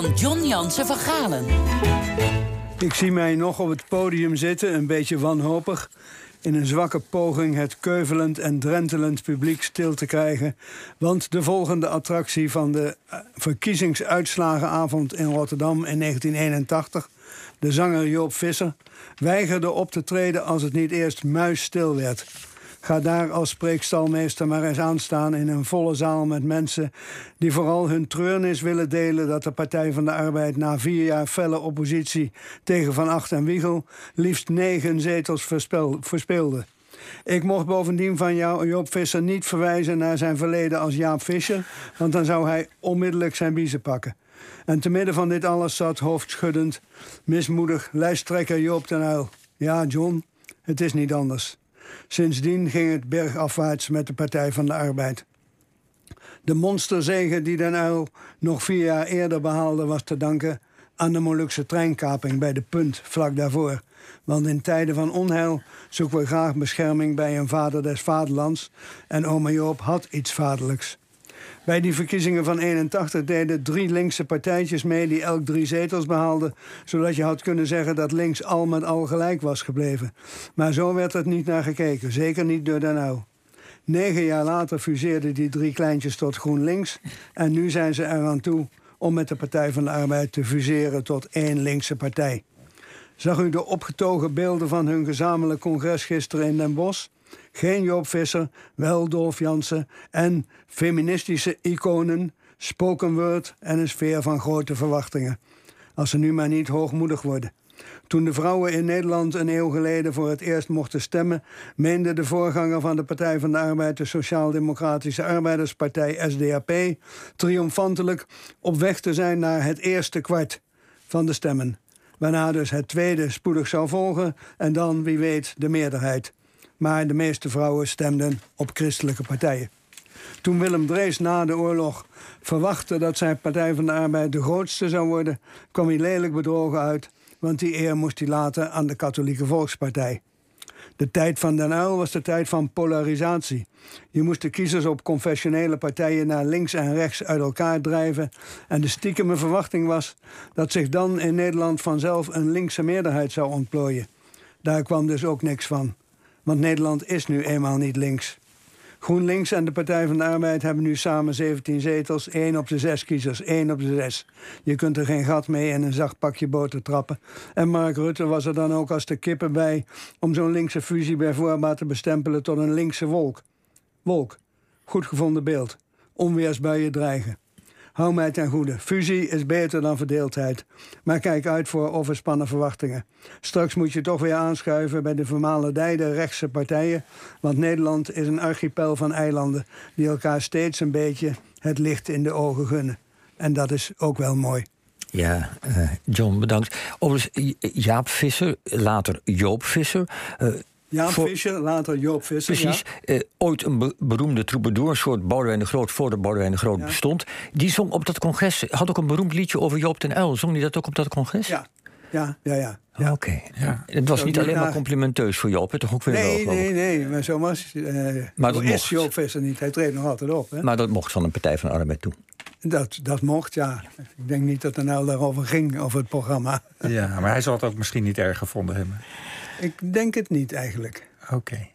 van John Jansen van Galen. Ik zie mij nog op het podium zitten, een beetje wanhopig. In een zwakke poging het keuvelend en drentelend publiek stil te krijgen. Want de volgende attractie van de eh, verkiezingsuitslagenavond in Rotterdam in 1981, de zanger Joop Visser, weigerde op te treden als het niet eerst muisstil werd. Ga daar als spreekstalmeester maar eens aanstaan in een volle zaal met mensen die vooral hun treurnis willen delen dat de Partij van de Arbeid na vier jaar felle oppositie tegen Van Acht en Wiegel liefst negen zetels verspeelde. Ik mocht bovendien van jou, Joop Visser, niet verwijzen naar zijn verleden als Jaap Visser, want dan zou hij onmiddellijk zijn biezen pakken. En te midden van dit alles zat hoofdschuddend, mismoedig lijsttrekker Joop ten Uyl. Ja, John, het is niet anders. Sindsdien ging het bergafwaarts met de Partij van de Arbeid. De monsterzegen die Den Uyl nog vier jaar eerder behaalde... was te danken aan de Molukse treinkaping bij de Punt vlak daarvoor. Want in tijden van onheil zoeken we graag bescherming bij een vader des vaderlands... en oma Joop had iets vaderlijks. Bij die verkiezingen van 81 deden drie linkse partijtjes mee die elk drie zetels behaalden, zodat je had kunnen zeggen dat links al met al gelijk was gebleven. Maar zo werd het niet naar gekeken, zeker niet door Den Uyl. Negen jaar later fuseerden die drie kleintjes tot GroenLinks en nu zijn ze eraan toe om met de Partij van de Arbeid te fuseren tot één linkse partij. Zag u de opgetogen beelden van hun gezamenlijk congres gisteren in Den Bosch? Geen Joop Visser, wel Dolf Jansen en feministische iconen, spoken word en een sfeer van grote verwachtingen. Als ze nu maar niet hoogmoedig worden. Toen de vrouwen in Nederland een eeuw geleden voor het eerst mochten stemmen, meende de voorganger van de Partij van de Arbeid, de Sociaal-Democratische Arbeiderspartij SDAP, triomfantelijk op weg te zijn naar het eerste kwart van de stemmen. Waarna dus het tweede spoedig zou volgen en dan, wie weet, de meerderheid maar de meeste vrouwen stemden op christelijke partijen. Toen Willem Drees na de oorlog verwachtte dat zijn Partij van de Arbeid de grootste zou worden, kwam hij lelijk bedrogen uit, want die eer moest hij laten aan de Katholieke Volkspartij. De tijd van Den Uyl was de tijd van polarisatie. Je moest de kiezers op confessionele partijen naar links en rechts uit elkaar drijven. En de stiekeme verwachting was dat zich dan in Nederland vanzelf een linkse meerderheid zou ontplooien. Daar kwam dus ook niks van. Want Nederland is nu eenmaal niet links. GroenLinks en de Partij van de Arbeid hebben nu samen 17 zetels. 1 op de 6 kiezers, 1 op de 6. Je kunt er geen gat mee en een zacht pakje boter trappen. En Mark Rutte was er dan ook als de kippen bij... om zo'n linkse fusie bij voorbaat te bestempelen tot een linkse wolk. Wolk. Goed gevonden beeld. Onweersbuien dreigen. Hou mij ten goede. Fusie is beter dan verdeeldheid. Maar kijk uit voor overspannen verwachtingen. Straks moet je toch weer aanschuiven bij de vermalendijde rechtse partijen. Want Nederland is een archipel van eilanden die elkaar steeds een beetje het licht in de ogen gunnen. En dat is ook wel mooi. Ja, uh, John, bedankt. Overigens, Jaap Visser, later Joop Visser. Uh, Jan Visser, later Joop Visser. Precies. Ja. Uh, ooit een beroemde troubadour, soort Boudewijn de Groot... voordat Boudewijn de Groot bestond. Die zong op dat congres... had ook een beroemd liedje over Joop ten Uyl. Zong hij dat ook op dat congres? Ja, ja, ja. ja. ja. Oké. Ja. Het was niet alleen maar complimenteus voor Joop, toch ook weer nee, wel, Nee, nee, maar zo was uh, maar dat is mocht. Joop Visser niet. Hij treedt nog altijd op. Hè? Maar dat mocht van een Partij van de Arbeid toe. Dat, dat mocht, ja. Ik denk niet dat er nou daarover ging, over het programma. Ja, maar hij zal het ook misschien niet erg gevonden hebben. Ik denk het niet eigenlijk. Oké.